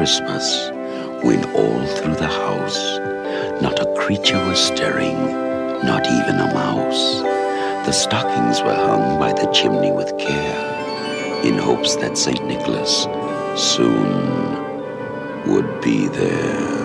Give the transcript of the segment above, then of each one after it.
Christmas, when all through the house not a creature was stirring, not even a mouse. The stockings were hung by the chimney with care, in hopes that St. Nicholas soon would be there.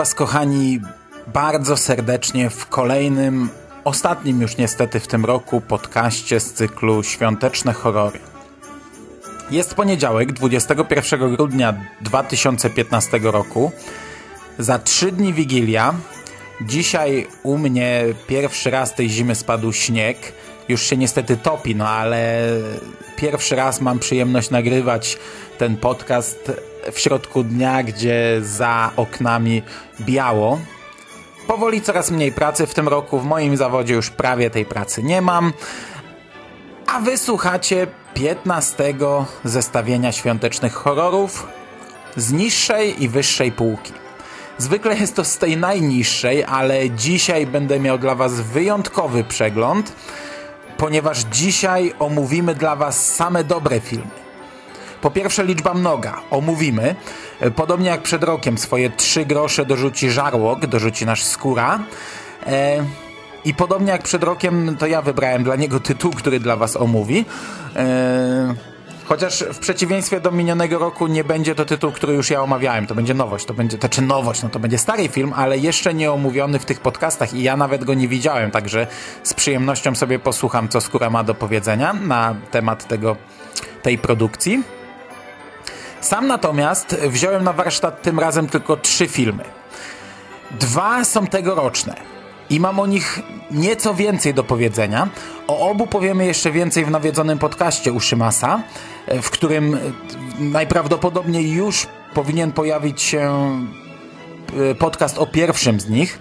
Was, kochani, bardzo serdecznie w kolejnym, ostatnim już niestety w tym roku podcaście z cyklu Świąteczne Horrory. Jest poniedziałek, 21 grudnia 2015 roku. Za trzy dni Wigilia. Dzisiaj u mnie pierwszy raz tej zimy spadł śnieg. Już się niestety topi, no ale pierwszy raz mam przyjemność nagrywać ten podcast w środku dnia, gdzie za oknami biało. Powoli coraz mniej pracy w tym roku. W moim zawodzie już prawie tej pracy nie mam. A wysłuchacie 15 zestawienia świątecznych horrorów z niższej i wyższej półki. Zwykle jest to z tej najniższej, ale dzisiaj będę miał dla Was wyjątkowy przegląd, ponieważ dzisiaj omówimy dla Was same dobre filmy. Po pierwsze liczba mnoga, omówimy. Podobnie jak przed rokiem swoje trzy grosze dorzuci Żarłok, dorzuci nasz Skóra. E, I podobnie jak przed rokiem, to ja wybrałem dla niego tytuł, który dla was omówi. E, chociaż w przeciwieństwie do minionego roku nie będzie to tytuł, który już ja omawiałem. To będzie nowość, to będzie, to nowość, no to będzie stary film, ale jeszcze nie omówiony w tych podcastach i ja nawet go nie widziałem, także z przyjemnością sobie posłucham, co Skóra ma do powiedzenia na temat tego, tej produkcji. Sam natomiast wziąłem na warsztat tym razem tylko trzy filmy. Dwa są tegoroczne i mam o nich nieco więcej do powiedzenia. O obu powiemy jeszcze więcej w nawiedzonym podcaście u Szymasa, w którym najprawdopodobniej już powinien pojawić się e, podcast o pierwszym z nich.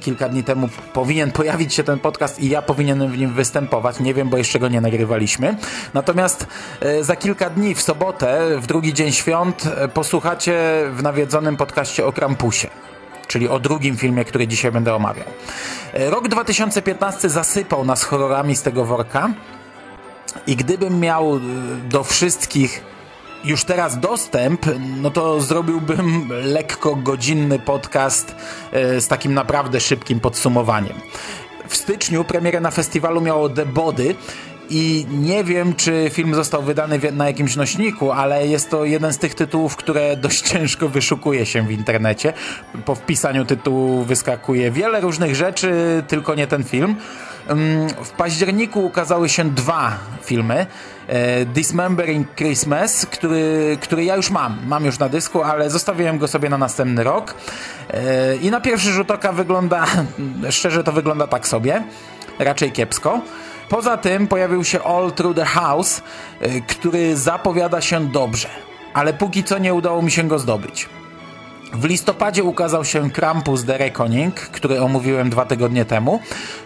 Kilka dni temu powinien pojawić się ten podcast i ja powinienem w nim występować. Nie wiem, bo jeszcze go nie nagrywaliśmy. Natomiast e, za kilka dni, w sobotę, w drugi dzień świąt, e, posłuchacie w nawiedzonym podcaście o Krampusie czyli o drugim filmie, który dzisiaj będę omawiał. E, Rok 2015 zasypał nas horrorami z tego worka i gdybym miał do wszystkich już teraz dostęp, no to zrobiłbym lekko godzinny podcast e, z takim naprawdę szybkim podsumowaniem. W styczniu premierę na festiwalu miało The Body i nie wiem, czy film został wydany na jakimś nośniku, ale jest to jeden z tych tytułów, które dość ciężko wyszukuje się w internecie. Po wpisaniu tytułu wyskakuje wiele różnych rzeczy, tylko nie ten film. W październiku ukazały się dwa filmy. E, Dismembering Christmas, który, który ja już mam. Mam już na dysku, ale zostawiłem go sobie na następny rok. E, I na pierwszy rzut oka wygląda, szczerze to wygląda tak sobie. Raczej kiepsko. Poza tym pojawił się All Through the House, y, który zapowiada się dobrze, ale póki co nie udało mi się go zdobyć. W listopadzie ukazał się Krampus The Reckoning, który omówiłem dwa tygodnie temu.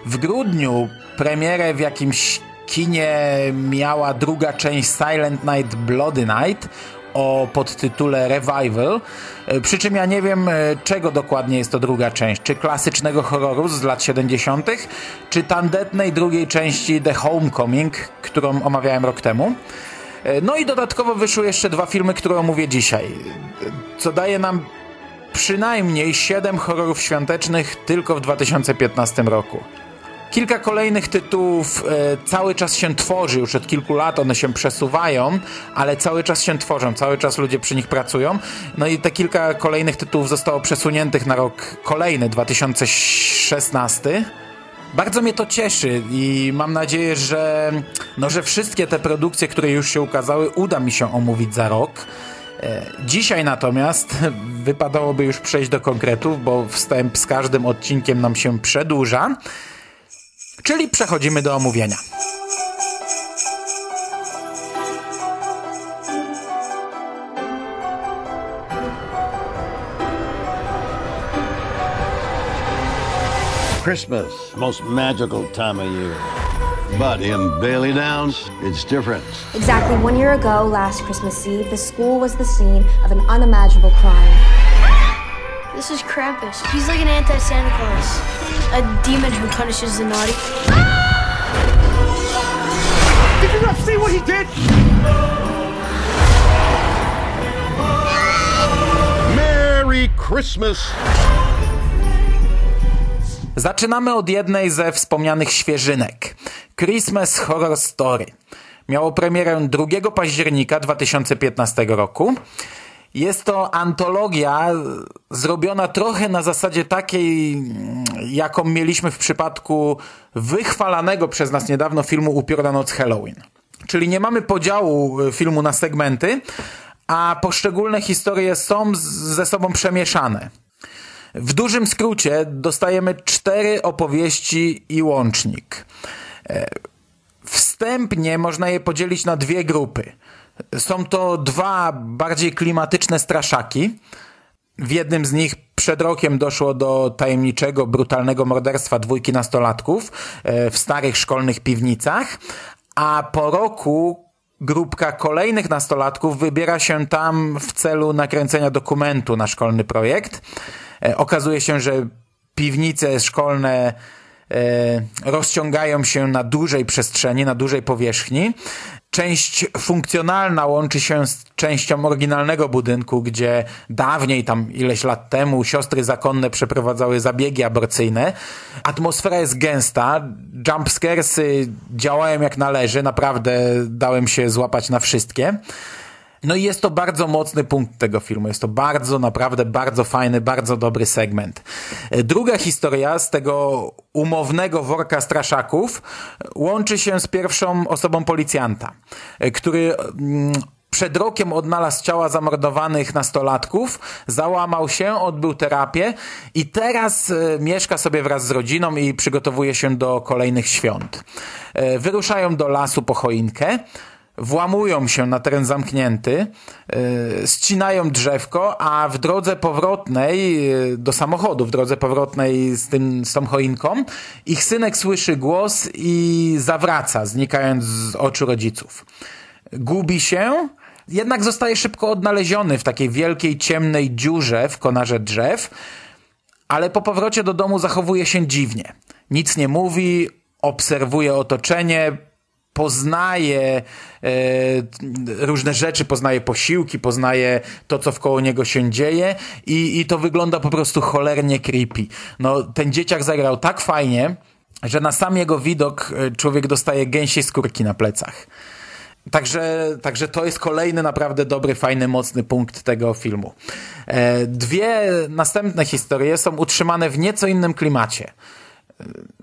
W grudniu premierę w jakimś kinie miała druga część Silent Night Bloody Night o podtytule Revival. E, Przy czym ja nie wiem, e, czego dokładnie jest to druga część. Czy klasycznego horroru z lat 70., czy tandetnej drugiej części The Homecoming, którą omawiałem rok temu. E, No i dodatkowo wyszły jeszcze dwa filmy, które omówię dzisiaj. Co daje nam przynajmniej 7 horrorów świątecznych tylko w 2015 roku. Kilka kolejnych tytułów e, cały czas się tworzy, już od kilku lat one się przesuwają, ale cały czas się tworzą, cały czas ludzie przy nich pracują. No i te kilka kolejnych tytułów zostało przesuniętych na rok kolejny, 2016. Bardzo mnie to cieszy i mam nadzieję, że, no, że wszystkie te produkcje, które już się ukazały, uda mi się omówić za rok. E, Dzisiaj natomiast wypadałoby już przejść do konkretów, bo wstęp z każdym odcinkiem nam się przedłuża. Czyli przechodzimy do omówienia. Christmas, most magical time of year. But in Bailey Downs, it's different. Exactly one year ago, last Christmas Eve, the school was the scene of an unimaginable crime. This is Krampus. He's like an anti Santa Claus, a demon who punishes the naughty. Did you not see what he did? Merry Christmas! Zaczynamy od jednej ze wspomnianych świeżynek. Christmas Horror Story. Miało premierę 2 października 2015 roku. Jest to antologia zrobiona trochę na zasadzie takiej, jaką mieliśmy w przypadku wychwalanego przez nas niedawno filmu Upiorna Noc Halloween. Czyli nie mamy podziału filmu na segmenty, a poszczególne historie są ze sobą przemieszane. W dużym skrócie dostajemy cztery opowieści i łącznik. Wstępnie można je podzielić na dwie grupy. Są to dwa bardziej klimatyczne straszaki. W jednym z nich przed rokiem doszło do tajemniczego, brutalnego morderstwa dwójki nastolatków w starych szkolnych piwnicach, a po roku grupka kolejnych nastolatków wybiera się tam w celu nakręcenia dokumentu na szkolny projekt. Okazuje się, że piwnice szkolne rozciągają się na dużej przestrzeni, na dużej powierzchni. Część funkcjonalna łączy się z częścią oryginalnego budynku, gdzie dawniej, tam ileś lat temu, siostry zakonne przeprowadzały zabiegi aborcyjne. Atmosfera jest gęsta, jumpscaresy działają jak należy, naprawdę dałem się złapać na wszystkie. No i jest to bardzo mocny punkt tego filmu. Jest to bardzo, naprawdę bardzo fajny, bardzo dobry segment. Druga historia z tego umownego worka straszaków łączy się z pierwszą osobą policjanta, który przed rokiem odnalazł ciała zamordowanych nastolatków, załamał się, odbył terapię i teraz mieszka sobie wraz z rodziną i przygotowuje się do kolejnych świąt. Wyruszają do lasu po choinkę, włamują się na teren zamknięty, ścinają drzewko, a w drodze powrotnej yy, do samochodu, w drodze powrotnej z, tym, z tą choinką, ich synek słyszy głos i zawraca, znikając z oczu rodziców. Gubi się, jednak zostaje szybko odnaleziony w takiej wielkiej, ciemnej dziurze w konarze drzew, ale po powrocie do domu zachowuje się dziwnie. Nic nie mówi, obserwuje otoczenie, poznaje e, różne rzeczy, poznaje posiłki, poznaje to, co wkoło niego się dzieje i, i to wygląda po prostu cholernie creepy. No, ten dzieciak zagrał tak fajnie, że na sam jego widok człowiek dostaje gęsiej skórki na plecach. Także, także to jest kolejny naprawdę dobry, fajny, mocny punkt tego filmu. E, dwie następne historie są utrzymane w nieco innym klimacie.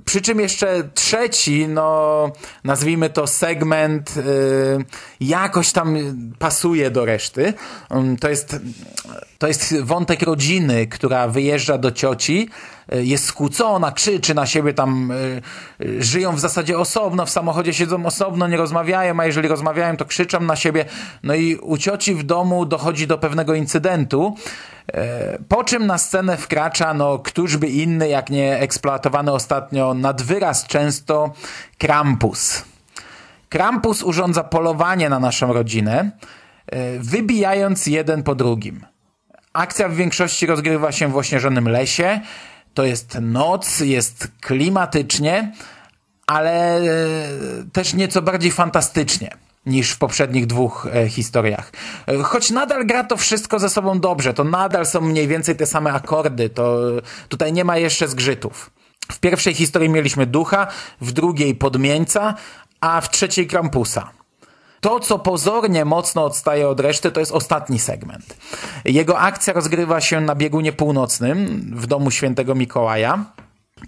Przy czym jeszcze trzeci, no nazwijmy to segment, y, jakoś tam pasuje do reszty. Um, to jest, to jest wątek rodziny, która wyjeżdża do cioci, jest skłócona, krzyczy na siebie, tam y, żyją w zasadzie osobno, w samochodzie siedzą osobno, nie rozmawiają, a jeżeli rozmawiają, to krzyczą na siebie. No i u cioci w domu dochodzi do pewnego incydentu, po czym na scenę wkracza, no któż by inny, jak nie eksploatowany ostatnio nad wyraz często Krampus. Krampus urządza polowanie na naszą rodzinę, wybijając jeden po drugim. Akcja w większości rozgrywa się w ośnieżonym lesie, to jest noc, jest klimatycznie, ale też nieco bardziej fantastycznie niż w poprzednich dwóch e, historiach. E, choć nadal gra to wszystko ze sobą dobrze, to nadal są mniej więcej te same akordy, to tutaj nie ma jeszcze zgrzytów. W pierwszej historii mieliśmy ducha, w drugiej podmieńca, a w trzeciej Krampusa. To, co pozornie mocno odstaje od reszty, to jest ostatni segment. Jego akcja rozgrywa się na biegunie północnym w domu świętego Mikołaja.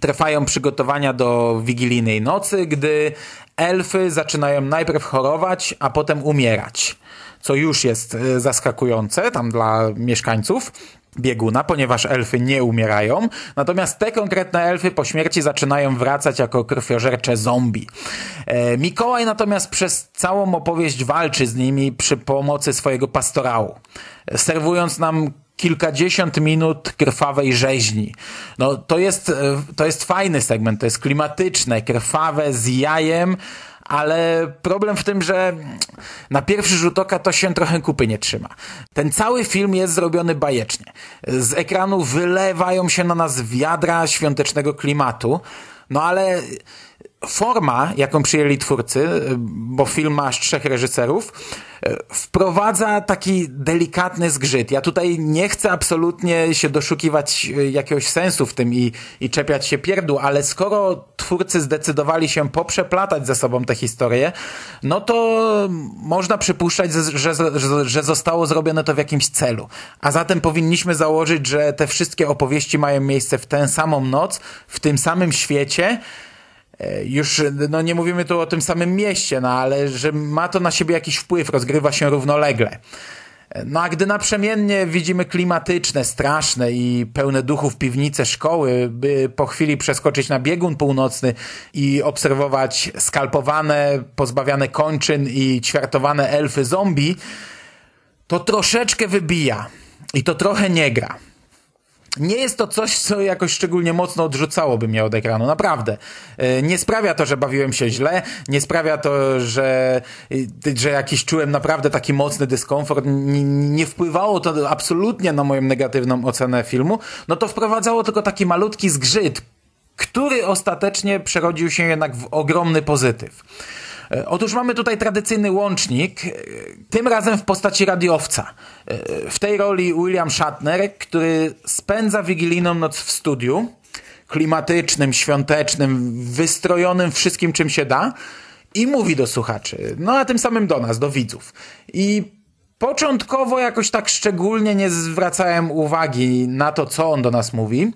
Trwają przygotowania do wigilijnej nocy, gdy elfy zaczynają najpierw chorować, a potem umierać. Co już jest e, zaskakujące tam dla mieszkańców bieguna, ponieważ elfy nie umierają. Natomiast te konkretne elfy po śmierci zaczynają wracać jako krwiożercze zombie. E, Mikołaj natomiast przez całą opowieść walczy z nimi przy pomocy swojego pastorału. Serwując nam kilkadziesiąt minut krwawej rzeźni. No to jest, e, to jest fajny segment, to jest klimatyczne, krwawe, z jajem, ale problem w tym, że na pierwszy rzut oka to się trochę kupy nie trzyma. Ten cały film jest zrobiony bajecznie. Z ekranu wylewają się na nas wiadra świątecznego klimatu, no ale forma, jaką przyjęli twórcy, bo film ma aż trzech reżyserów, wprowadza taki delikatny zgrzyt. Ja tutaj nie chcę absolutnie się doszukiwać jakiegoś sensu w tym i, i czepiać się pierdół, ale skoro twórcy zdecydowali się poprzeplatać ze sobą tę historię, no to można przypuszczać, że, że, że zostało zrobione to w jakimś celu. A zatem powinniśmy założyć, że te wszystkie opowieści mają miejsce w tę samą noc, w tym samym świecie, E, już no nie mówimy tu o tym samym mieście, no ale że ma to na siebie jakiś wpływ, rozgrywa się równolegle. E, no a gdy naprzemiennie widzimy klimatyczne, straszne i pełne duchów piwnice szkoły, by po chwili przeskoczyć na biegun północny i obserwować skalpowane, pozbawiane kończyn i ćwiartowane elfy zombie, to troszeczkę wybija i to trochę nie gra nie jest to coś, co jakoś szczególnie mocno odrzucałoby mnie od ekranu, naprawdę. E, nie sprawia to, że bawiłem się źle, nie sprawia to, że, e, że jakiś czułem naprawdę taki mocny dyskomfort, nie, nie wpływało to absolutnie na moją negatywną ocenę filmu, no to wprowadzało tylko taki malutki zgrzyt, który ostatecznie przerodził się jednak w ogromny pozytyw. E, otóż mamy tutaj tradycyjny łącznik, e, tym razem w postaci radiowca. E, w tej roli William Shatner, który spędza wigilijną noc w studiu, klimatycznym, świątecznym, wystrojonym wszystkim czym się da i mówi do słuchaczy, no a tym samym do nas, do widzów. I początkowo jakoś tak szczególnie nie zwracałem uwagi na to, co on do nas mówi,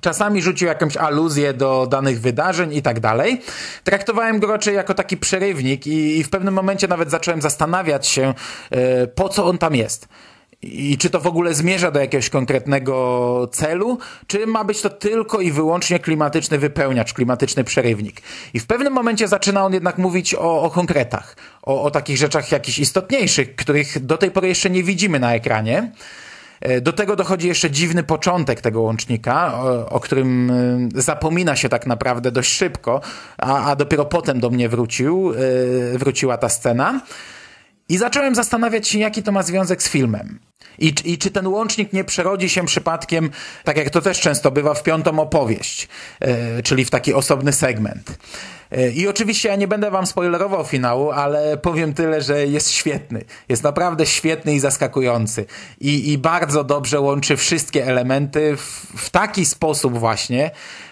Czasami rzucił jakąś aluzję do danych wydarzeń i tak dalej. Traktowałem go raczej jako taki przerywnik i, i w pewnym momencie nawet zacząłem zastanawiać się, e, po co on tam jest. I czy to w ogóle zmierza do jakiegoś konkretnego celu, czy ma być to tylko i wyłącznie klimatyczny wypełniacz, klimatyczny przerywnik. I w pewnym momencie zaczyna on jednak mówić o, o konkretach, o, o takich rzeczach jakichś istotniejszych, których do tej pory jeszcze nie widzimy na ekranie. E, do tego dochodzi jeszcze dziwny początek tego łącznika, o, o którym e, zapomina się tak naprawdę dość szybko, a, a dopiero potem do mnie wrócił, e, wróciła ta scena. I zacząłem zastanawiać się, jaki to ma związek z filmem. I, I, czy ten łącznik nie przerodzi się przypadkiem, tak jak to też często bywa, w piątą opowieść, czyli w taki osobny segment. E, I oczywiście ja nie będę wam spoilerował finału, ale powiem tyle, że jest świetny. Jest naprawdę świetny i zaskakujący. I, i bardzo dobrze łączy wszystkie elementy w, w taki sposób właśnie,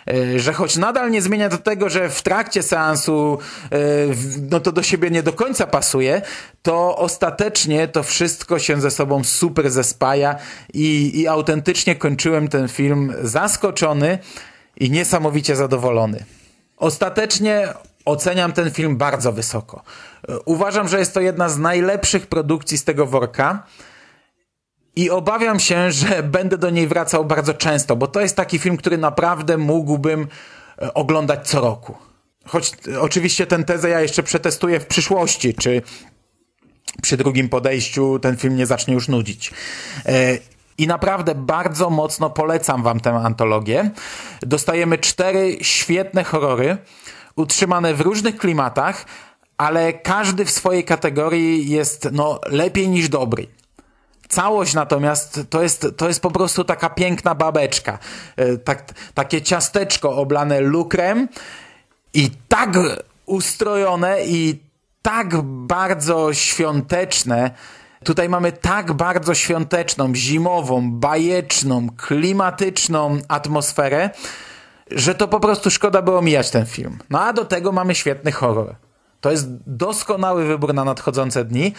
e, że choć nadal nie zmienia do tego, że w trakcie seansu no to do siebie nie do końca pasuje, to ostatecznie to wszystko się ze sobą super zespaja i, i autentycznie kończyłem ten film zaskoczony i niesamowicie zadowolony. Ostatecznie oceniam ten film bardzo wysoko. Uważam, że jest to jedna z najlepszych produkcji z tego worka. I obawiam się, że będę do niej wracał bardzo często, bo to jest taki film, który naprawdę mógłbym e, oglądać co roku. Choć e, oczywiście tę tezę ja jeszcze przetestuję w przyszłości, czy przy drugim podejściu ten film nie zacznie już nudzić. E, i naprawdę bardzo mocno polecam wam tę antologię. Dostajemy cztery świetne horrory, utrzymane w różnych klimatach, ale każdy w swojej kategorii jest no, lepiej niż dobry. Całość natomiast to jest, to jest po prostu taka piękna babeczka. E, tak, takie ciasteczko oblane lukrem i tak ustrojone i tak bardzo świąteczne, Tutaj mamy tak bardzo świąteczną, zimową, bajeczną, klimatyczną atmosferę, że to po prostu szkoda było mijać ten film. No a do tego mamy świetny horror. To jest doskonały wybór na nadchodzące dni.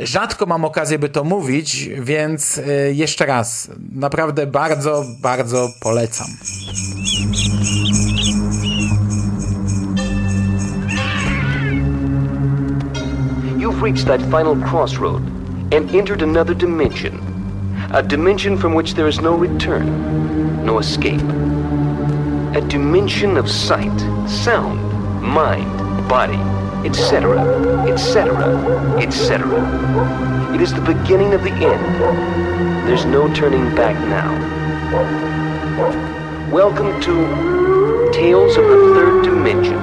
Rzadko mam okazję, by to mówić, więc e, jeszcze raz, naprawdę bardzo, bardzo polecam. You've reached that final crossroad. and entered another dimension. A dimension from which there is no return, no escape. A dimension of sight, sound, mind, body, etc., etc., etc. It is the beginning of the end. There's no turning back now. Welcome to Tales of the Third Dimension.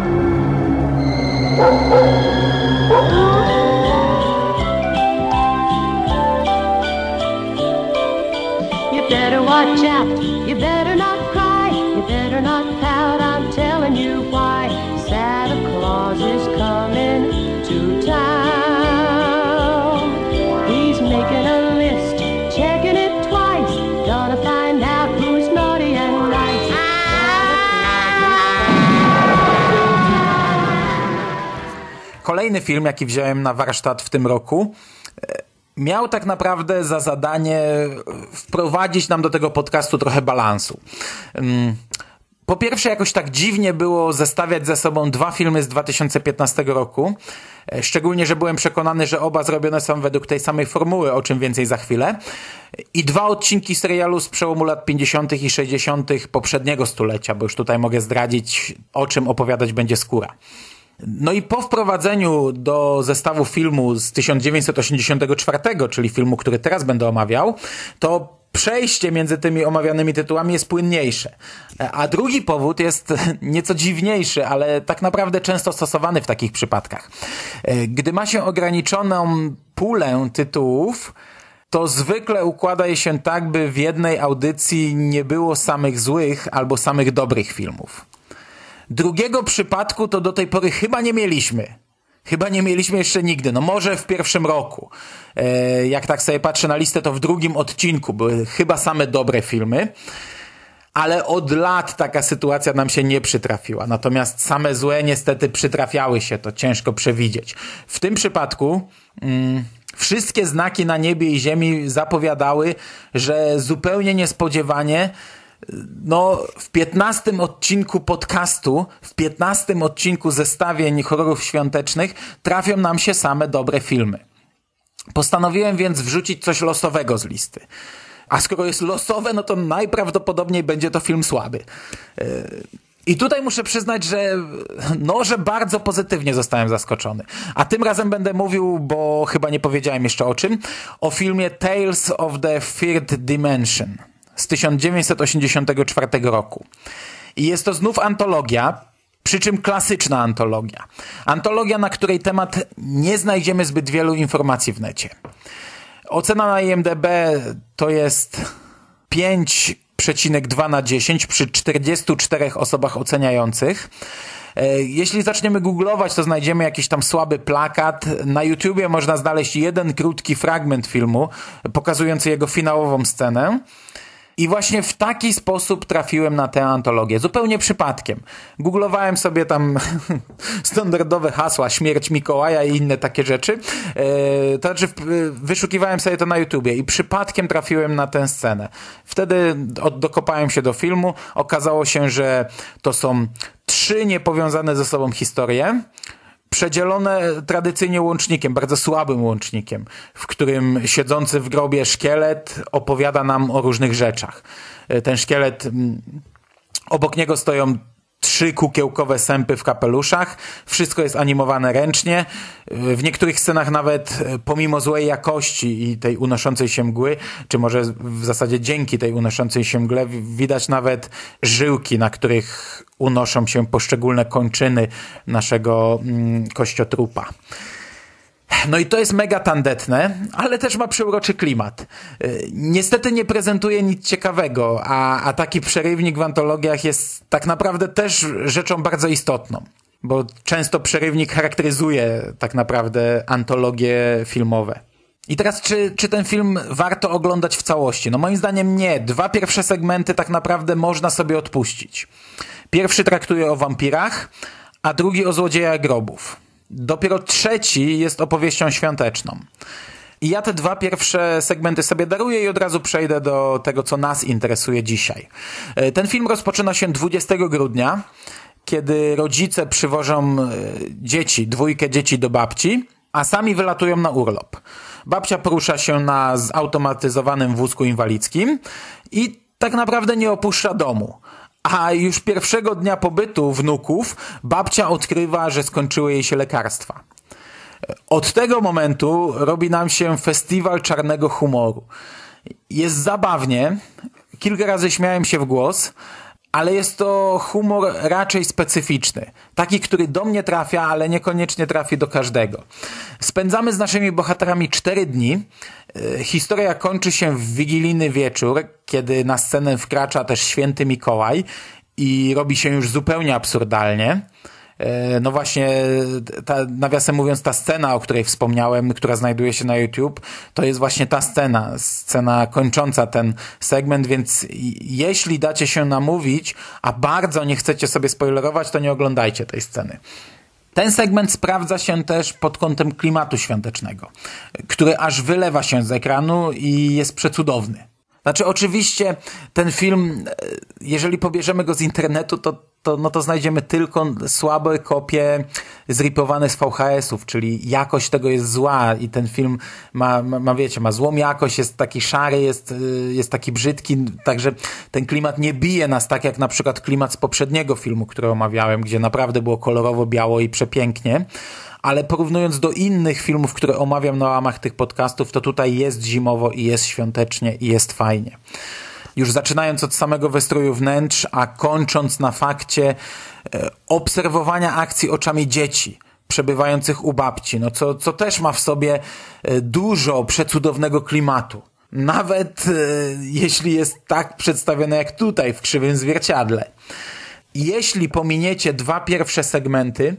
You better not cry. You better not pout. I'm telling you why. Santa Claus is coming to town. He's making a list, checking it twice. Gonna find out who's naughty and nice. Kolejny film, jaki wziąłem na warsztat w tym roku, miał tak naprawdę za zadanie e, wprowadzić nam do tego podcastu trochę balansu. Mm, Po pierwsze, jakoś tak dziwnie było zestawiać ze sobą dwa filmy z 2015 roku. E, Szczególnie, że byłem przekonany, że oba zrobione są według tej samej formuły, o czym więcej za chwilę. I dwa odcinki serialu z przełomu lat 50. i 60. poprzedniego stulecia, bo już tutaj mogę zdradzić, o czym opowiadać będzie skóra. No i po wprowadzeniu do zestawu filmu z 1984, czyli filmu, który teraz będę omawiał, to przejście między tymi omawianymi tytułami jest płynniejsze. A drugi powód jest nieco dziwniejszy, ale tak naprawdę często stosowany w takich przypadkach. Gdy ma się ograniczoną pulę tytułów, to zwykle układa je się tak, by w jednej audycji nie było samych złych albo samych dobrych filmów. Drugiego przypadku to do tej pory chyba nie mieliśmy. Chyba nie mieliśmy jeszcze nigdy. No może w pierwszym roku. E, jak tak sobie patrzę na listę, to w drugim odcinku były chyba same dobre filmy. Ale od lat taka sytuacja nam się nie przytrafiła. Natomiast same złe niestety przytrafiały się. To ciężko przewidzieć. W tym przypadku... Mm, Wszystkie znaki na niebie i ziemi zapowiadały, że zupełnie niespodziewanie no, w 15 odcinku podcastu, w 15 odcinku zestawień horrorów świątecznych trafią nam się same dobre filmy. Postanowiłem więc wrzucić coś losowego z listy. A skoro jest losowe, no to najprawdopodobniej będzie to film słaby. Yy, I tutaj muszę przyznać, że no, że bardzo pozytywnie zostałem zaskoczony. A tym razem będę mówił, bo chyba nie powiedziałem jeszcze o czym, o filmie Tales of the Third Dimension z 1984 roku. I jest to znów antologia, przy czym klasyczna antologia. Antologia, na której temat nie znajdziemy zbyt wielu informacji w necie. Ocena na IMDB to jest 5,2 na 10 przy 44 osobach oceniających. E, Jeśli zaczniemy googlować, to znajdziemy jakiś tam słaby plakat. Na YouTubie można znaleźć jeden krótki fragment filmu pokazujący jego finałową scenę. I właśnie w taki sposób trafiłem na tę antologię. Zupełnie przypadkiem. Googlowałem sobie tam standardowe hasła, śmierć Mikołaja i inne takie rzeczy. E, to znaczy, wyszukiwałem sobie to na YouTubie i przypadkiem trafiłem na tę scenę. Wtedy dokopałem się do filmu. Okazało się, że to są trzy niepowiązane ze sobą historie przedzielone tradycyjnie łącznikiem, bardzo słabym łącznikiem, w którym siedzący w grobie szkielet opowiada nam o różnych rzeczach. Ten szkielet, mm, obok niego stoją trzy kukiełkowe sępy w kapeluszach. Wszystko jest animowane ręcznie. W niektórych scenach nawet pomimo złej jakości i tej unoszącej się mgły, czy może w zasadzie dzięki tej unoszącej się mgle, widać nawet żyłki, na których unoszą się poszczególne kończyny naszego mm, kościotrupa. No i to jest mega tandetne, ale też ma przeuroczy klimat. Yy, Niestety nie prezentuje nic ciekawego, a, a taki przerywnik w antologiach jest tak naprawdę też rzeczą bardzo istotną. Bo często przerywnik charakteryzuje tak naprawdę antologie filmowe. I teraz, czy, czy ten film warto oglądać w całości? No moim zdaniem nie. Dwa pierwsze segmenty tak naprawdę można sobie odpuścić. Pierwszy traktuje o wampirach, a drugi o złodziejach grobów. Dopiero trzeci jest opowieścią świąteczną. I ja te dwa pierwsze segmenty sobie daruję i od razu przejdę do tego, co nas interesuje dzisiaj. E, Ten film rozpoczyna się 20 grudnia, kiedy rodzice przywożą e, dzieci, dwójkę dzieci do babci, a sami wylatują na urlop. Babcia porusza się na zautomatyzowanym wózku inwalidzkim i tak naprawdę nie opuszcza domu. A już pierwszego dnia pobytu wnuków babcia odkrywa, że skończyły jej się lekarstwa. Od tego momentu robi nam się festiwal czarnego humoru. Jest zabawnie, kilka razy śmiałem się w głos, ale jest to humor raczej specyficzny. Taki, który do mnie trafia, ale niekoniecznie trafi do każdego. Spędzamy z naszymi bohaterami cztery dni. E, Historia kończy się w wigilijny wieczór, kiedy na scenę wkracza też święty Mikołaj i robi się już zupełnie absurdalnie. E, No właśnie, ta, nawiasem mówiąc, ta scena, o której wspomniałem, która znajduje się na YouTube, to jest właśnie ta scena, scena kończąca ten segment, więc jeśli dacie się namówić, a bardzo nie chcecie sobie spoilerować, to nie oglądajcie tej sceny. Ten segment sprawdza się też pod kątem klimatu świątecznego, który aż wylewa się z ekranu i jest przecudowny. Znaczy, oczywiście ten film, jeżeli pobierzemy go z internetu, to, to, no to znajdziemy tylko słabe kopie zripowane z VHS-ów, czyli jakość tego jest zła i ten film ma, ma, ma wiecie, ma złą jakość, jest taki szary, jest, y, jest taki brzydki, także ten klimat nie bije nas tak jak na przykład klimat z poprzedniego filmu, który omawiałem, gdzie naprawdę było kolorowo, biało i przepięknie ale porównując do innych filmów, które omawiam na łamach tych podcastów, to tutaj jest zimowo i jest świątecznie i jest fajnie. Już zaczynając od samego wystroju wnętrz, a kończąc na fakcie e, obserwowania akcji oczami dzieci przebywających u babci, no co, co też ma w sobie e, dużo przecudownego klimatu. Nawet e, jeśli jest tak przedstawione jak tutaj w krzywym zwierciadle. Jeśli pominiecie dwa pierwsze segmenty,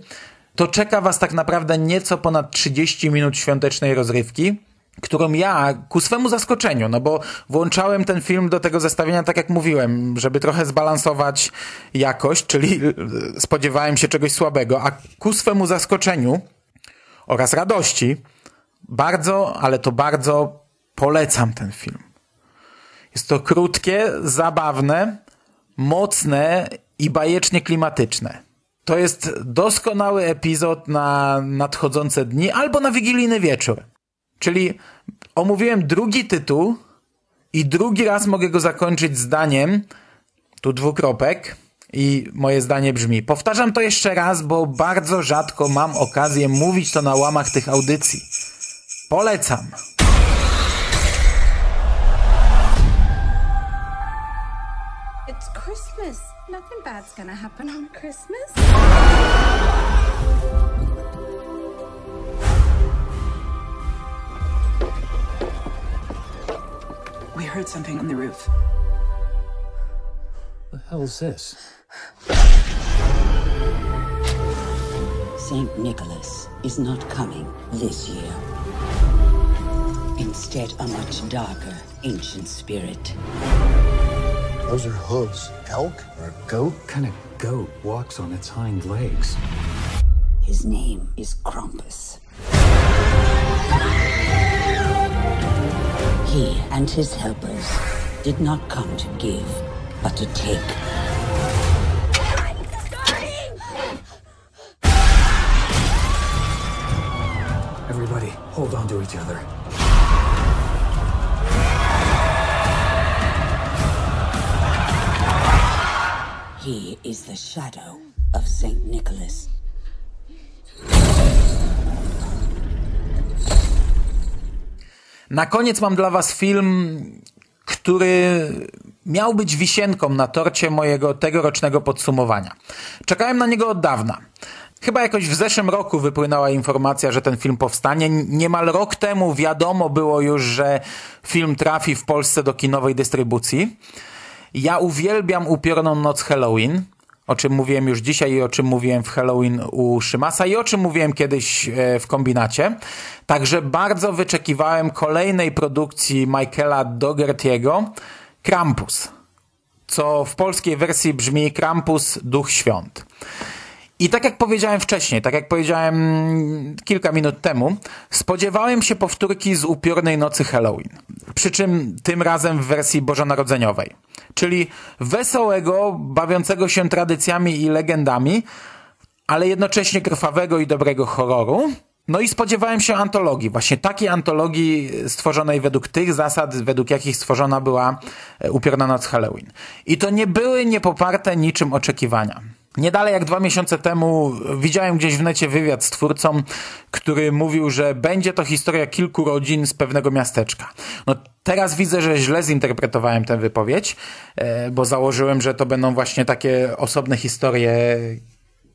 to czeka Was tak naprawdę nieco ponad 30 minut świątecznej rozrywki, którą ja ku swemu zaskoczeniu, no bo włączałem ten film do tego zestawienia, tak jak mówiłem, żeby trochę zbalansować jakość, czyli e, spodziewałem się czegoś słabego, a ku swemu zaskoczeniu oraz radości bardzo, ale to bardzo polecam ten film. Jest to krótkie, zabawne, mocne i bajecznie klimatyczne. To jest doskonały epizod na nadchodzące dni albo na wigilijny wieczór. Czyli omówiłem drugi tytuł i drugi raz mogę go zakończyć zdaniem, tu dwukropek, i moje zdanie brzmi: Powtarzam to jeszcze raz, bo bardzo rzadko mam okazję mówić to na łamach tych audycji. Polecam. Nothing bad's gonna happen on Christmas. We heard something on the roof. The hell's this? St. Nicholas is not coming this year. Instead, a much darker ancient spirit. Those are hooves. Elk or a goat? What kind of goat walks on its hind legs? His name is Krampus. He and his helpers did not come to give, but to take. Everybody, hold on to each other. He is the shadow of St. Nicholas. Na koniec mam dla Was film, który miał być wisienką na torcie mojego tegorocznego podsumowania. Czekałem na niego od dawna. Chyba jakoś w zeszłym roku wypłynęła informacja, że ten film powstanie. Niemal rok temu wiadomo było już, że film trafi w Polsce do kinowej dystrybucji. Ja uwielbiam upiorną noc Halloween, o czym mówiłem już dzisiaj i o czym mówiłem w Halloween u Szymasa i o czym mówiłem kiedyś e, w kombinacie. Także bardzo wyczekiwałem kolejnej produkcji Michaela Dougherty'ego Krampus, co w polskiej wersji brzmi Krampus Duch Świąt. I tak jak powiedziałem wcześniej, tak jak powiedziałem kilka minut temu, spodziewałem się powtórki z upiornej nocy Halloween. Przy czym tym razem w wersji bożonarodzeniowej. Czyli wesołego, bawiącego się tradycjami i legendami, ale jednocześnie krwawego i dobrego horroru. No i spodziewałem się antologii, właśnie takiej antologii stworzonej według tych zasad, według jakich stworzona była e, Upiorna Noc Halloween. I to nie były niepoparte niczym oczekiwania. Nie dalej jak dwa miesiące temu widziałem gdzieś w necie wywiad z twórcą, który mówił, że będzie to historia kilku rodzin z pewnego miasteczka. No teraz widzę, że źle zinterpretowałem tę wypowiedź, e, bo założyłem, że to będą właśnie takie osobne historie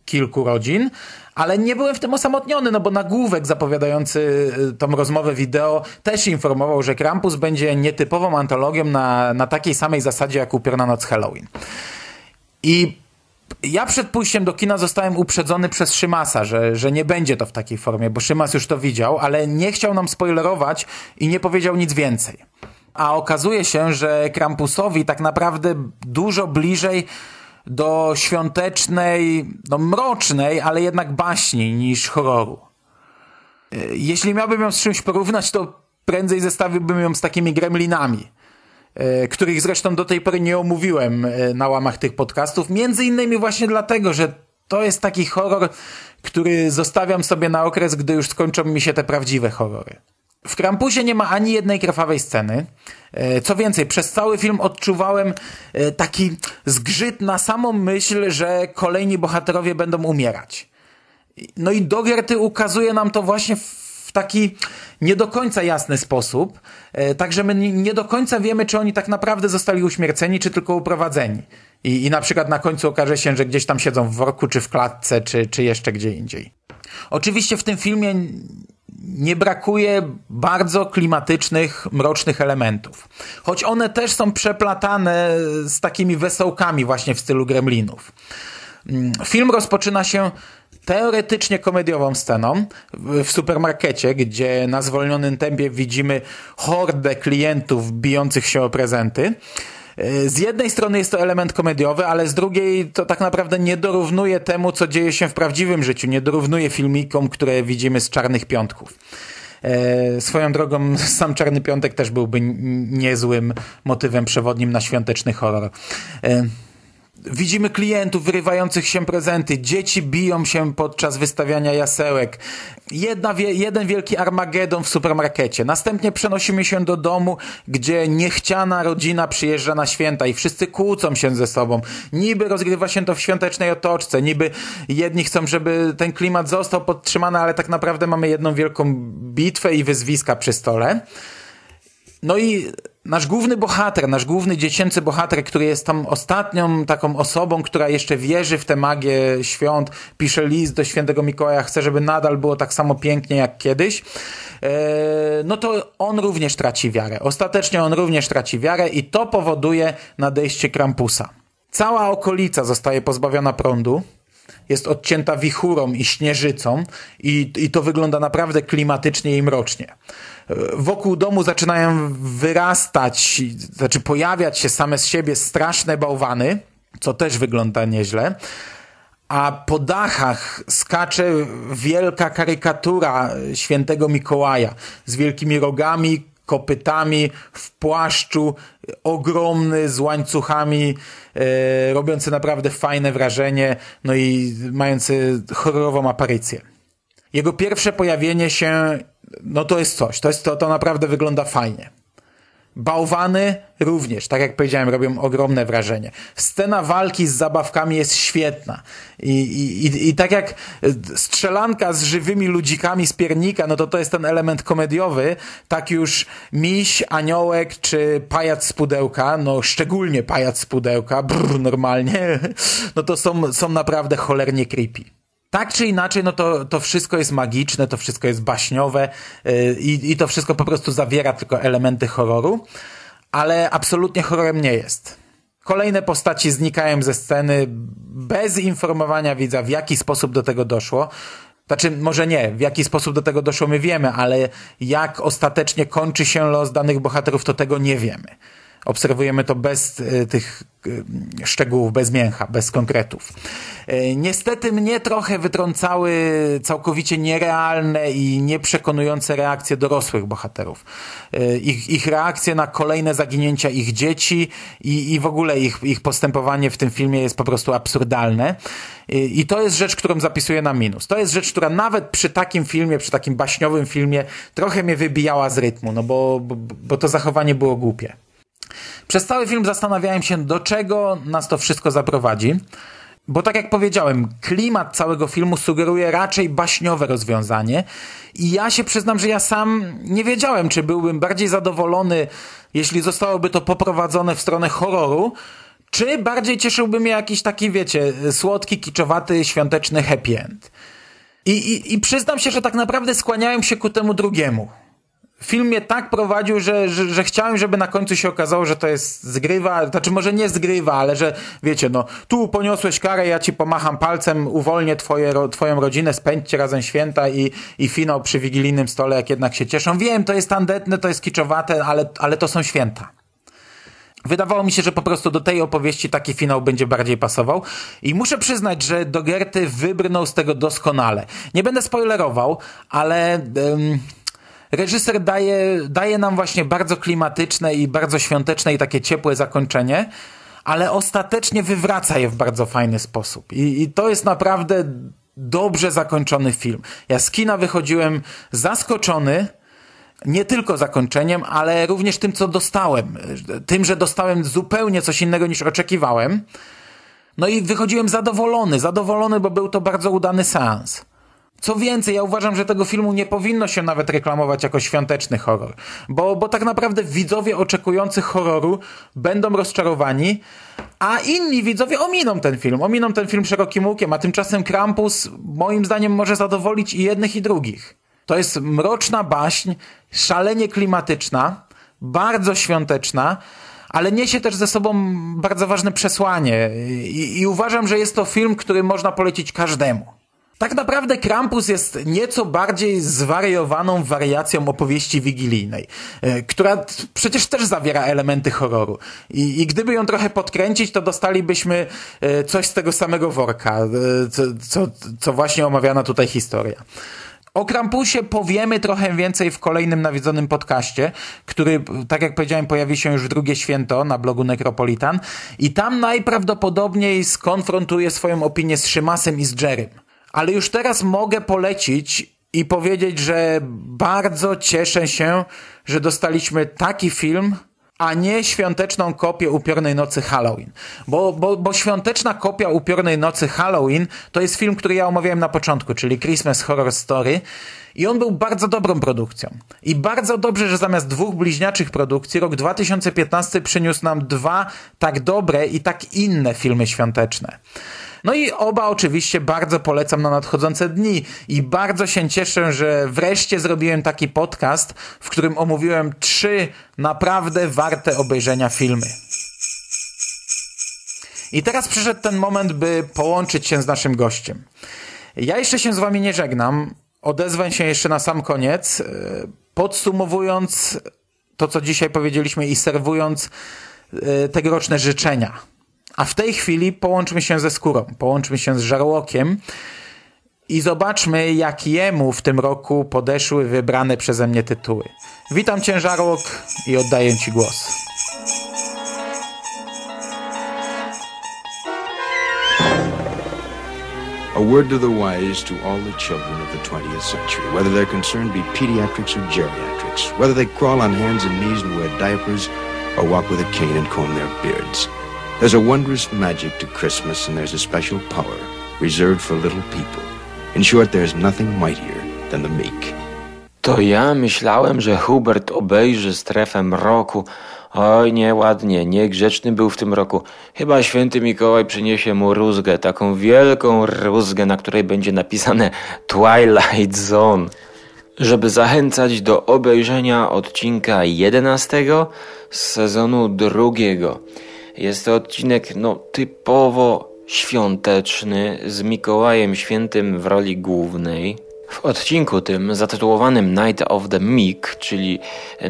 kilku rodzin, ale nie byłem w tym osamotniony, no bo nagłówek zapowiadający y, tą rozmowę wideo też informował, że Krampus będzie nietypową antologią na, na takiej samej zasadzie jak Upiorna Noc Halloween. I ja przed pójściem do kina zostałem uprzedzony przez Szymasa, że, że nie będzie to w takiej formie, bo Szymas już to widział, ale nie chciał nam spoilerować i nie powiedział nic więcej. A okazuje się, że Krampusowi tak naprawdę dużo bliżej do świątecznej, no mrocznej, ale jednak baśni niż horroru. E, jeśli miałbym ją z czymś porównać, to prędzej zestawiłbym ją z takimi gremlinami, których zresztą do tej pory nie omówiłem e, na łamach tych podcastów, między innymi właśnie dlatego, że to jest taki horror, który zostawiam sobie na okres, gdy już skończą mi się te prawdziwe horrory. W Krampusie nie ma ani jednej krwawej sceny. E, co więcej, przez cały film odczuwałem e, taki zgrzyt na samą myśl, że kolejni bohaterowie będą umierać. No i Dogerty ukazuje nam to właśnie w taki nie do końca jasny sposób, e, także my nie do końca wiemy, czy oni tak naprawdę zostali uśmierceni, czy tylko uprowadzeni. I, I na przykład na końcu okaże się, że gdzieś tam siedzą w worku, czy w klatce, czy, czy jeszcze gdzie indziej. Oczywiście w tym filmie nie brakuje bardzo klimatycznych, mrocznych elementów. Choć one też są przeplatane z takimi wesołkami właśnie w stylu gremlinów. Mm, film rozpoczyna się teoretycznie komediową sceną w supermarkecie, gdzie na zwolnionym tempie widzimy hordę klientów bijących się o prezenty. Z jednej strony jest to element komediowy, ale z drugiej to tak naprawdę nie dorównuje temu, co dzieje się w prawdziwym życiu. Nie dorównuje filmikom, które widzimy z Czarnych Piątków. E, swoją drogą sam Czarny Piątek też byłby niezłym motywem przewodnim na świąteczny horror. E, Widzimy klientów wyrywających się prezenty, dzieci biją się podczas wystawiania jasełek. Jedna, jeden wielki armagedon w supermarkecie. Następnie przenosimy się do domu, gdzie niechciana rodzina przyjeżdża na święta i wszyscy kłócą się ze sobą. Niby rozgrywa się to w świątecznej otoczce, niby jedni chcą, żeby ten klimat został podtrzymany, ale tak naprawdę mamy jedną wielką bitwę i wyzwiska przy stole. No i nasz główny bohater, nasz główny dziecięcy bohater, który jest tam ostatnią taką osobą, która jeszcze wierzy w tę magię świąt, pisze list do świętego Mikołaja, chce, żeby nadal było tak samo pięknie jak kiedyś, e, no to on również traci wiarę. Ostatecznie on również traci wiarę i to powoduje nadejście Krampusa. Cała okolica zostaje pozbawiona prądu, jest odcięta wichurą i śnieżycą i, i to wygląda naprawdę klimatycznie i mrocznie wokół domu zaczynają wyrastać, znaczy pojawiać się same z siebie straszne bałwany, co też wygląda nieźle. A po dachach skacze wielka karykatura świętego Mikołaja z wielkimi rogami, kopytami, w płaszczu, ogromny, z łańcuchami, e, robiący naprawdę fajne wrażenie, no i mający horrorową aparycję. Jego pierwsze pojawienie się no to jest coś. To, jest, to, to naprawdę wygląda fajnie. Bałwany również, tak jak powiedziałem, robią ogromne wrażenie. Scena walki z zabawkami jest świetna. I, i, i tak jak strzelanka z żywymi ludzikami z piernika, no to to jest ten element komediowy, tak już miś, aniołek czy pajac z pudełka, no szczególnie pajac z pudełka, brr, normalnie, no to są, są naprawdę cholernie creepy tak czy inaczej, no to, to wszystko jest magiczne, to wszystko jest baśniowe yy, i to wszystko po prostu zawiera tylko elementy horroru, ale absolutnie horrorem nie jest. Kolejne postaci znikają ze sceny bez informowania widza, w jaki sposób do tego doszło. Znaczy, może nie, w jaki sposób do tego doszło my wiemy, ale jak ostatecznie kończy się los danych bohaterów, to tego nie wiemy. Obserwujemy to bez y, tych y, szczegółów, bez mięcha, bez konkretów. Y, niestety mnie trochę wytrącały całkowicie nierealne i nieprzekonujące reakcje dorosłych bohaterów. Ich, ich reakcje na kolejne zaginięcia ich dzieci i, i w ogóle ich, ich postępowanie w tym filmie jest po prostu absurdalne. I, I to jest rzecz, którą zapisuję na minus. To jest rzecz, która nawet przy takim filmie, przy takim baśniowym filmie trochę mnie wybijała z rytmu, no bo, bo, bo to zachowanie było głupie. Przez cały film zastanawiałem się, do czego nas to wszystko zaprowadzi. Bo tak jak powiedziałem, klimat całego filmu sugeruje raczej baśniowe rozwiązanie i ja się przyznam, że ja sam nie wiedziałem, czy byłbym bardziej zadowolony, jeśli zostałoby to poprowadzone w stronę horroru, czy bardziej cieszyłby mnie jakiś taki, wiecie, słodki, kiczowaty, świąteczny happy end. I, i, I przyznam się, że tak naprawdę skłaniałem się ku temu drugiemu. Film mnie tak prowadził, że, że, że chciałem, żeby na końcu się okazało, że to jest zgrywa, znaczy może nie zgrywa, ale że wiecie, no tu poniosłeś karę, ja ci pomacham palcem, uwolnię twoje, ro- twoją rodzinę, spędźcie razem święta i, i finał przy wigilijnym stole, jak jednak się cieszą. Wiem, to jest tandetne, to jest kiczowate, ale, ale to są święta. Wydawało mi się, że po prostu do tej opowieści taki finał będzie bardziej pasował i muszę przyznać, że Dogerty wybrnął z tego doskonale. Nie będę spoilerował, ale em, reżyser daje, daje nam właśnie bardzo klimatyczne i bardzo świąteczne i takie ciepłe zakończenie, ale ostatecznie wywraca je w bardzo fajny sposób. I, i to jest naprawdę dobrze zakończony film. Ja z kina wychodziłem zaskoczony, nie tylko zakończeniem, ale również tym, co dostałem. Tym, że dostałem zupełnie coś innego niż oczekiwałem. No i wychodziłem zadowolony, zadowolony, bo był to bardzo udany seans. Co więcej, ja uważam, że tego filmu nie powinno się nawet reklamować jako świąteczny horror, bo, bo tak naprawdę widzowie oczekujący horroru będą rozczarowani, a inni widzowie ominą ten film, ominą ten film szerokim łukiem, a tymczasem Krampus moim zdaniem może zadowolić i jednych i drugich. To jest mroczna baśń, szalenie klimatyczna, bardzo świąteczna, ale niesie też ze sobą bardzo ważne przesłanie i, i uważam, że jest to film, który można polecić każdemu. Tak naprawdę Krampus jest nieco bardziej zwariowaną wariacją opowieści wigilijnej, e, która przecież też zawiera elementy horroru. I, I gdyby ją trochę podkręcić, to dostalibyśmy e, coś z tego samego worka, e, co, co, co właśnie omawiana tutaj historia. O Krampusie powiemy trochę więcej w kolejnym nawiedzonym podcaście, który, tak jak powiedziałem, pojawi się już w drugie święto na blogu Necropolitan i tam najprawdopodobniej skonfrontuje swoją opinię z Szymasem i z Jerrym. Ale już teraz mogę polecić i powiedzieć, że bardzo cieszę się, że dostaliśmy taki film, a nie świąteczną kopię Upiornej Nocy Halloween. Bo, bo, bo świąteczna kopia Upiornej Nocy Halloween to jest film, który ja omawiałem na początku, czyli Christmas Horror Story. I on był bardzo dobrą produkcją. I bardzo dobrze, że zamiast dwóch bliźniaczych produkcji, rok 2015 przyniósł nam dwa tak dobre i tak inne filmy świąteczne. No i oba oczywiście bardzo polecam na nadchodzące dni i bardzo się cieszę, że wreszcie zrobiłem taki podcast, w którym omówiłem trzy naprawdę warte obejrzenia filmy. I teraz przyszedł ten moment, by połączyć się z naszym gościem. Ja jeszcze się z wami nie żegnam. Odezwę się jeszcze na sam koniec, e, podsumowując to, co dzisiaj powiedzieliśmy i serwując e, tegoroczne życzenia. A w tej chwili połączmy się ze skórą, połączmy się z żarłokiem i zobaczmy, jak jemu w tym roku podeszły wybrane przeze mnie tytuły. Witam cię, żarłok, i oddaję ci głos. A word to the wise to all the children of the 20th century, whether their concern be pediatrics or geriatrics, whether they crawl on hands and knees and wear diapers or walk with a cane and comb their beards. There's a wondrous magic to Christmas and there's a special power reserved for little people. In short, there's nothing mightier than the meek. To ja myślałem, że Hubert obejrzy strefę mroku. Oj, nieładnie, niegrzeczny był w tym roku. Chyba święty Mikołaj przyniesie mu rózgę, taką wielką rózgę, na której będzie napisane Twilight Zone. Żeby zachęcać do obejrzenia odcinka 11 z sezonu drugiego. Jest to odcinek no, typowo świąteczny, z Mikołajem Świętym w roli głównej. W odcinku tym zatytułowanym Night of the Meek, czyli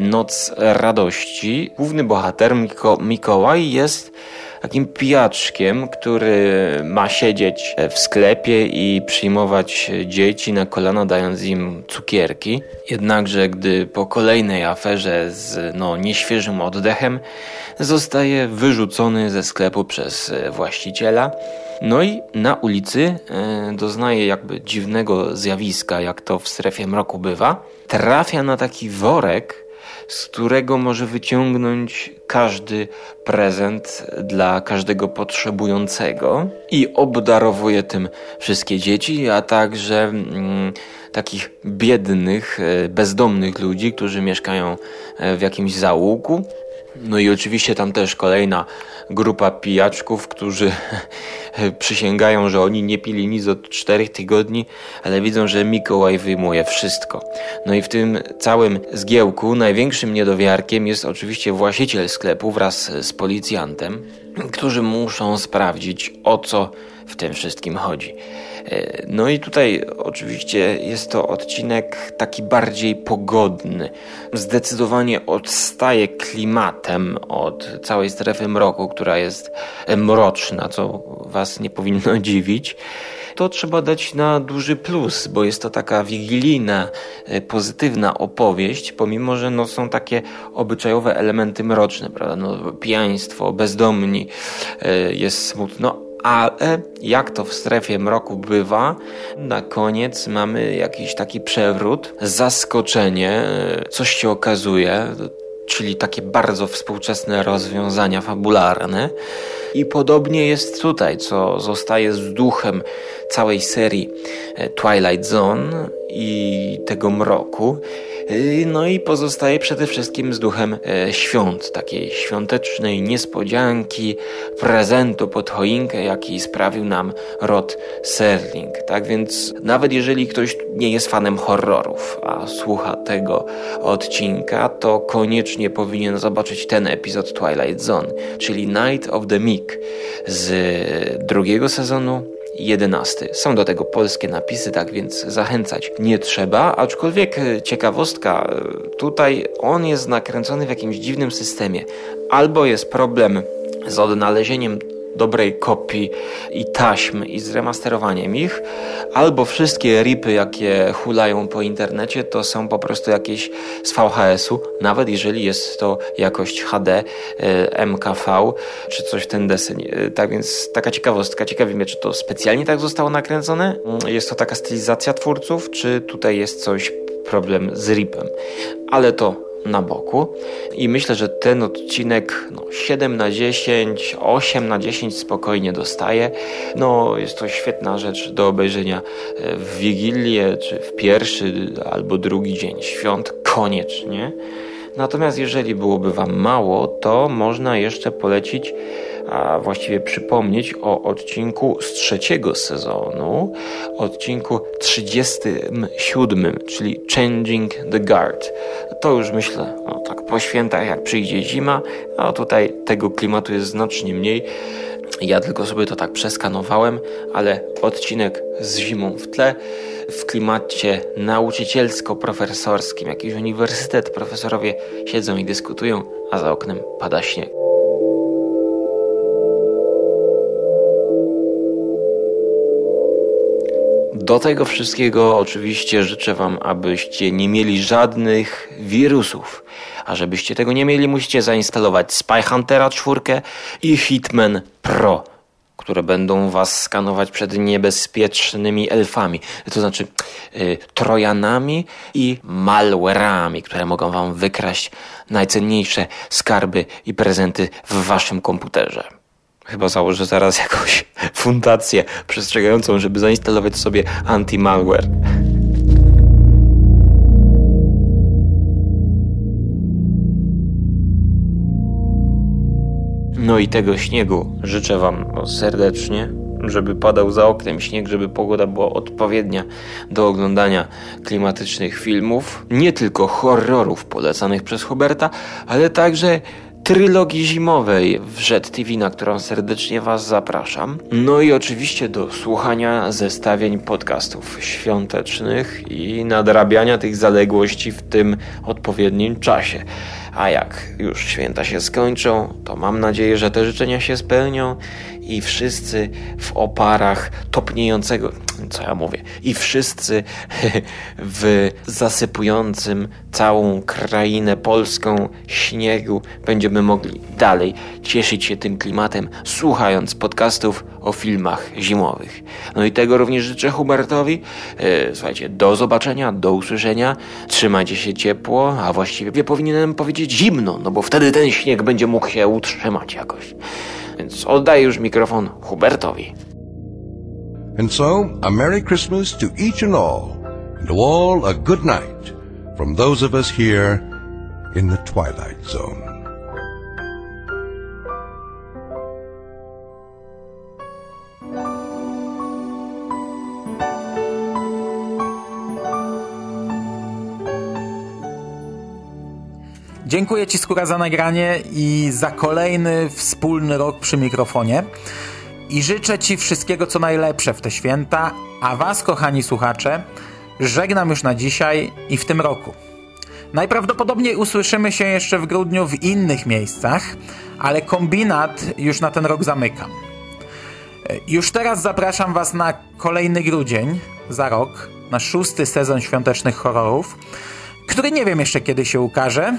Noc Radości, główny bohater Miko Mikołaj jest takim pijaczkiem, który ma siedzieć w sklepie i przyjmować dzieci na kolana, dając im cukierki. Jednakże, gdy po kolejnej aferze z no, nieświeżym oddechem zostaje wyrzucony ze sklepu przez właściciela, no i na ulicy e, doznaje jakby dziwnego zjawiska, jak to w strefie mroku bywa. Trafia na taki worek, z którego może wyciągnąć każdy prezent dla każdego potrzebującego i obdarowuje tym wszystkie dzieci, a także mm, takich biednych, e, bezdomnych ludzi, którzy mieszkają e, w jakimś załuku. No i oczywiście tam też kolejna grupa pijaczków, którzy przysięgają, że oni nie pili nic od czterech tygodni, ale widzą, że Mikołaj wyjmuje wszystko. No i w tym całym zgiełku największym niedowiarkiem jest oczywiście właściciel sklepu wraz z policjantem, którzy muszą sprawdzić o co w tym wszystkim chodzi. E, no i tutaj oczywiście jest to odcinek taki bardziej pogodny. Zdecydowanie odstaje klimatem od całej strefy mroku, która jest mroczna, co Was nie powinno dziwić to trzeba dać na duży plus, bo jest to taka wigilijna, e, pozytywna opowieść, pomimo, że no, są takie obyczajowe elementy mroczne, prawda? No, pijaństwo, bezdomni, e, jest smutno, ale jak to w strefie mroku bywa, na koniec mamy jakiś taki przewrót, zaskoczenie, coś się okazuje, czyli takie bardzo współczesne rozwiązania fabularne. I podobnie jest tutaj, co zostaje z duchem całej serii e, Twilight Zone i tego mroku. E, no i pozostaje przede wszystkim z duchem e, świąt, takiej świątecznej niespodzianki, prezentu pod choinkę, jaki sprawił nam Rod Serling. Tak więc nawet jeżeli ktoś nie jest fanem horrorów, a słucha tego odcinka, to koniecznie powinien zobaczyć ten epizod Twilight Zone, czyli Night of the Meek z drugiego sezonu 11. Są do tego polskie napisy, tak więc zachęcać nie trzeba, aczkolwiek e, ciekawostka, e, tutaj on jest nakręcony w jakimś dziwnym systemie. Albo jest problem z odnalezieniem dobrej kopii i taśm i z remasterowaniem ich, albo wszystkie ripy, jakie hulają po internecie, to są po prostu jakieś z VHS-u, nawet jeżeli jest to jakość HD, e, MKV, czy coś w ten deseń. E, tak więc taka ciekawostka, ciekawi mnie, czy to specjalnie tak zostało nakręcone, mm, jest to taka stylizacja twórców, czy tutaj jest coś problem z ripem. Ale to na boku. I myślę, że ten odcinek no, 7 na 10, 8 na 10 spokojnie dostaje. No, jest to świetna rzecz do obejrzenia e, w Wigilię, czy w pierwszy albo drugi dzień świąt, koniecznie. Natomiast jeżeli byłoby Wam mało, to można jeszcze polecić a właściwie przypomnieć o odcinku z trzeciego sezonu, odcinku 37, czyli Changing the Guard. To już myślę, no tak po świętach, jak przyjdzie zima, a tutaj tego klimatu jest znacznie mniej. Ja tylko sobie to tak przeskanowałem, ale odcinek z zimą w tle, w klimacie nauczycielsko-profesorskim, jakiś uniwersytet, profesorowie siedzą i dyskutują, a za oknem pada śnieg. Do tego wszystkiego oczywiście życzę Wam, abyście nie mieli żadnych wirusów. A żebyście tego nie mieli, musicie zainstalować Spy Huntera 4 i Hitman Pro, które będą Was skanować przed niebezpiecznymi elfami, to znaczy y, trojanami i malware'ami, które mogą Wam wykraść najcenniejsze skarby i prezenty w Waszym komputerze. Chyba założę zaraz jakąś fundację przestrzegającą, żeby zainstalować sobie anti-malware. No i tego śniegu życzę Wam serdecznie, żeby padał za oknem śnieg, żeby pogoda była odpowiednia do oglądania klimatycznych filmów, nie tylko horrorów polecanych przez Huberta, ale także trylogii zimowej w Jet TV, na którą serdecznie Was zapraszam. No i oczywiście do słuchania zestawień podcastów świątecznych i nadrabiania tych zaległości w tym odpowiednim czasie. A jak już święta się skończą, to mam nadzieję, że te życzenia się spełnią i wszyscy w oparach topniejącego, co ja mówię, i wszyscy w zasypującym całą krainę polską śniegu będziemy mogli dalej cieszyć się tym klimatem, słuchając podcastów o filmach zimowych. No i tego również życzę Hubertowi. E, słuchajcie, do zobaczenia, do usłyszenia. Trzymajcie się ciepło, a właściwie powinienem powiedzieć zimno, no bo wtedy ten śnieg będzie mógł się utrzymać jakoś. Więc oddaję już mikrofon Hubertowi. And so, a Merry Christmas to each and all, and to all a good night from those of us here in the Twilight Zone. Dziękuję Ci Skóra za nagranie i za kolejny wspólny rok przy mikrofonie. I życzę Ci wszystkiego co najlepsze w te święta, a Was, kochani słuchacze, żegnam już na dzisiaj i w tym roku. Najprawdopodobniej usłyszymy się jeszcze w grudniu w innych miejscach, ale kombinat już na ten rok zamykam. Już teraz zapraszam Was na kolejny grudzień za rok, na szósty sezon świątecznych horrorów który nie wiem jeszcze kiedy się ukaże.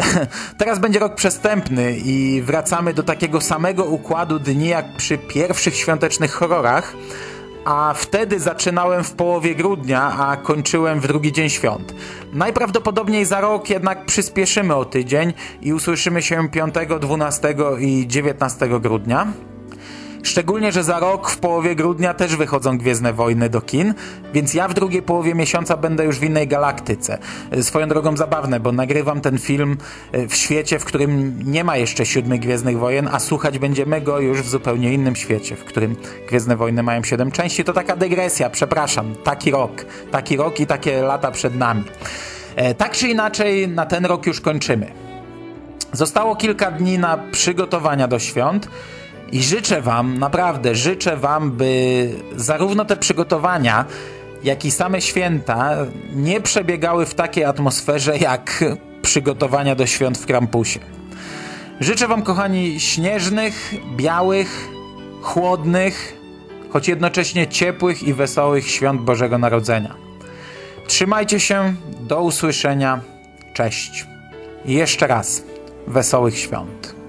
Teraz będzie rok przestępny i wracamy do takiego samego układu dni jak przy pierwszych świątecznych horrorach, a wtedy zaczynałem w połowie grudnia, a kończyłem w drugi dzień świąt. Najprawdopodobniej za rok jednak przyspieszymy o tydzień i usłyszymy się 5, 12 i 19 grudnia. Szczególnie, że za rok w połowie grudnia też wychodzą Gwiezdne Wojny do kin, więc ja w drugiej połowie miesiąca będę już w innej galaktyce. Swoją drogą zabawne, bo nagrywam ten film e, w świecie, w którym nie ma jeszcze siódmych Gwiezdnych Wojen, a słuchać będziemy go już w zupełnie innym świecie, w którym Gwiezdne Wojny mają siedem części. To taka dygresja, przepraszam. Taki rok. Taki rok i takie lata przed nami. E, tak czy inaczej, na ten rok już kończymy. Zostało kilka dni na przygotowania do świąt, i życzę Wam, naprawdę życzę Wam, by zarówno te przygotowania, jak i same święta nie przebiegały w takiej atmosferze jak przygotowania do świąt w Krampusie. Życzę Wam, kochani, śnieżnych, białych, chłodnych, choć jednocześnie ciepłych i wesołych świąt Bożego Narodzenia. Trzymajcie się, do usłyszenia, cześć. I jeszcze raz, wesołych świąt.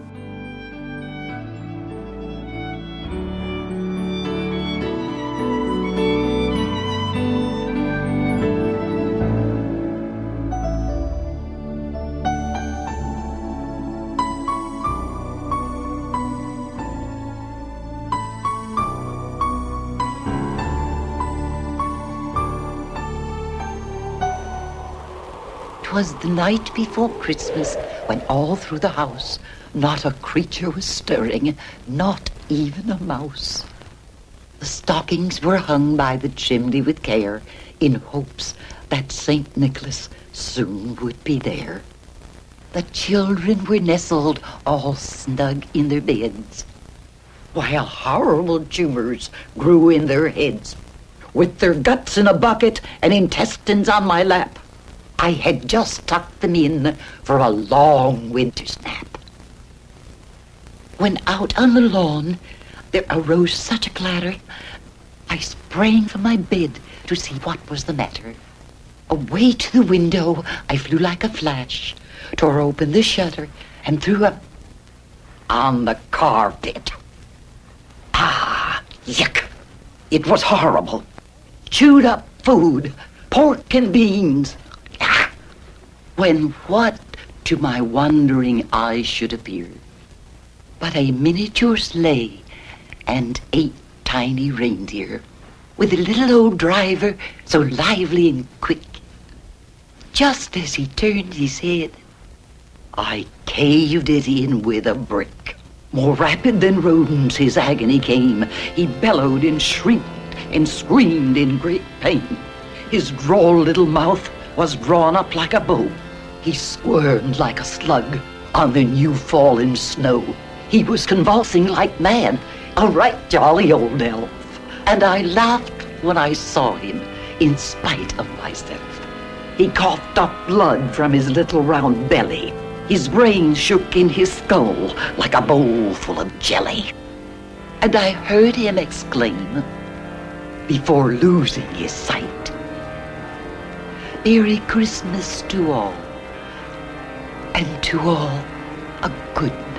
Night before Christmas when all through the house not a creature was stirring, not even a mouse. The stockings were hung by the chimney with care in hopes that St. Nicholas soon would be there. The children were nestled all snug in their beds, while horrible tumors grew in their heads, with their guts in a bucket and intestines on my lap. I had just tucked them in for a long winter's nap. When out on the lawn there arose such a clatter, I sprang from my bed to see what was the matter. Away to the window I flew like a flash, tore open the shutter, and threw up on the carpet. Ah, yuck! It was horrible. Chewed up food, pork and beans, when what to my wondering eyes should appear but a miniature sleigh and eight tiny reindeer, with a little old driver so lively and quick. Just as he turned his head, I caved it in with a brick. More rapid than rodents his agony came. He bellowed and shrieked and screamed in great pain. His droll little mouth was drawn up like a bow. He squirmed like a slug, on the new fallen snow. He was convulsing like mad, a right jolly old elf. And I laughed when I saw him, in spite of myself. He coughed up blood from his little round belly. His brain shook in his skull like a bowl full of jelly. And I heard him exclaim, before losing his sight, Merry Christmas to all, and to all a good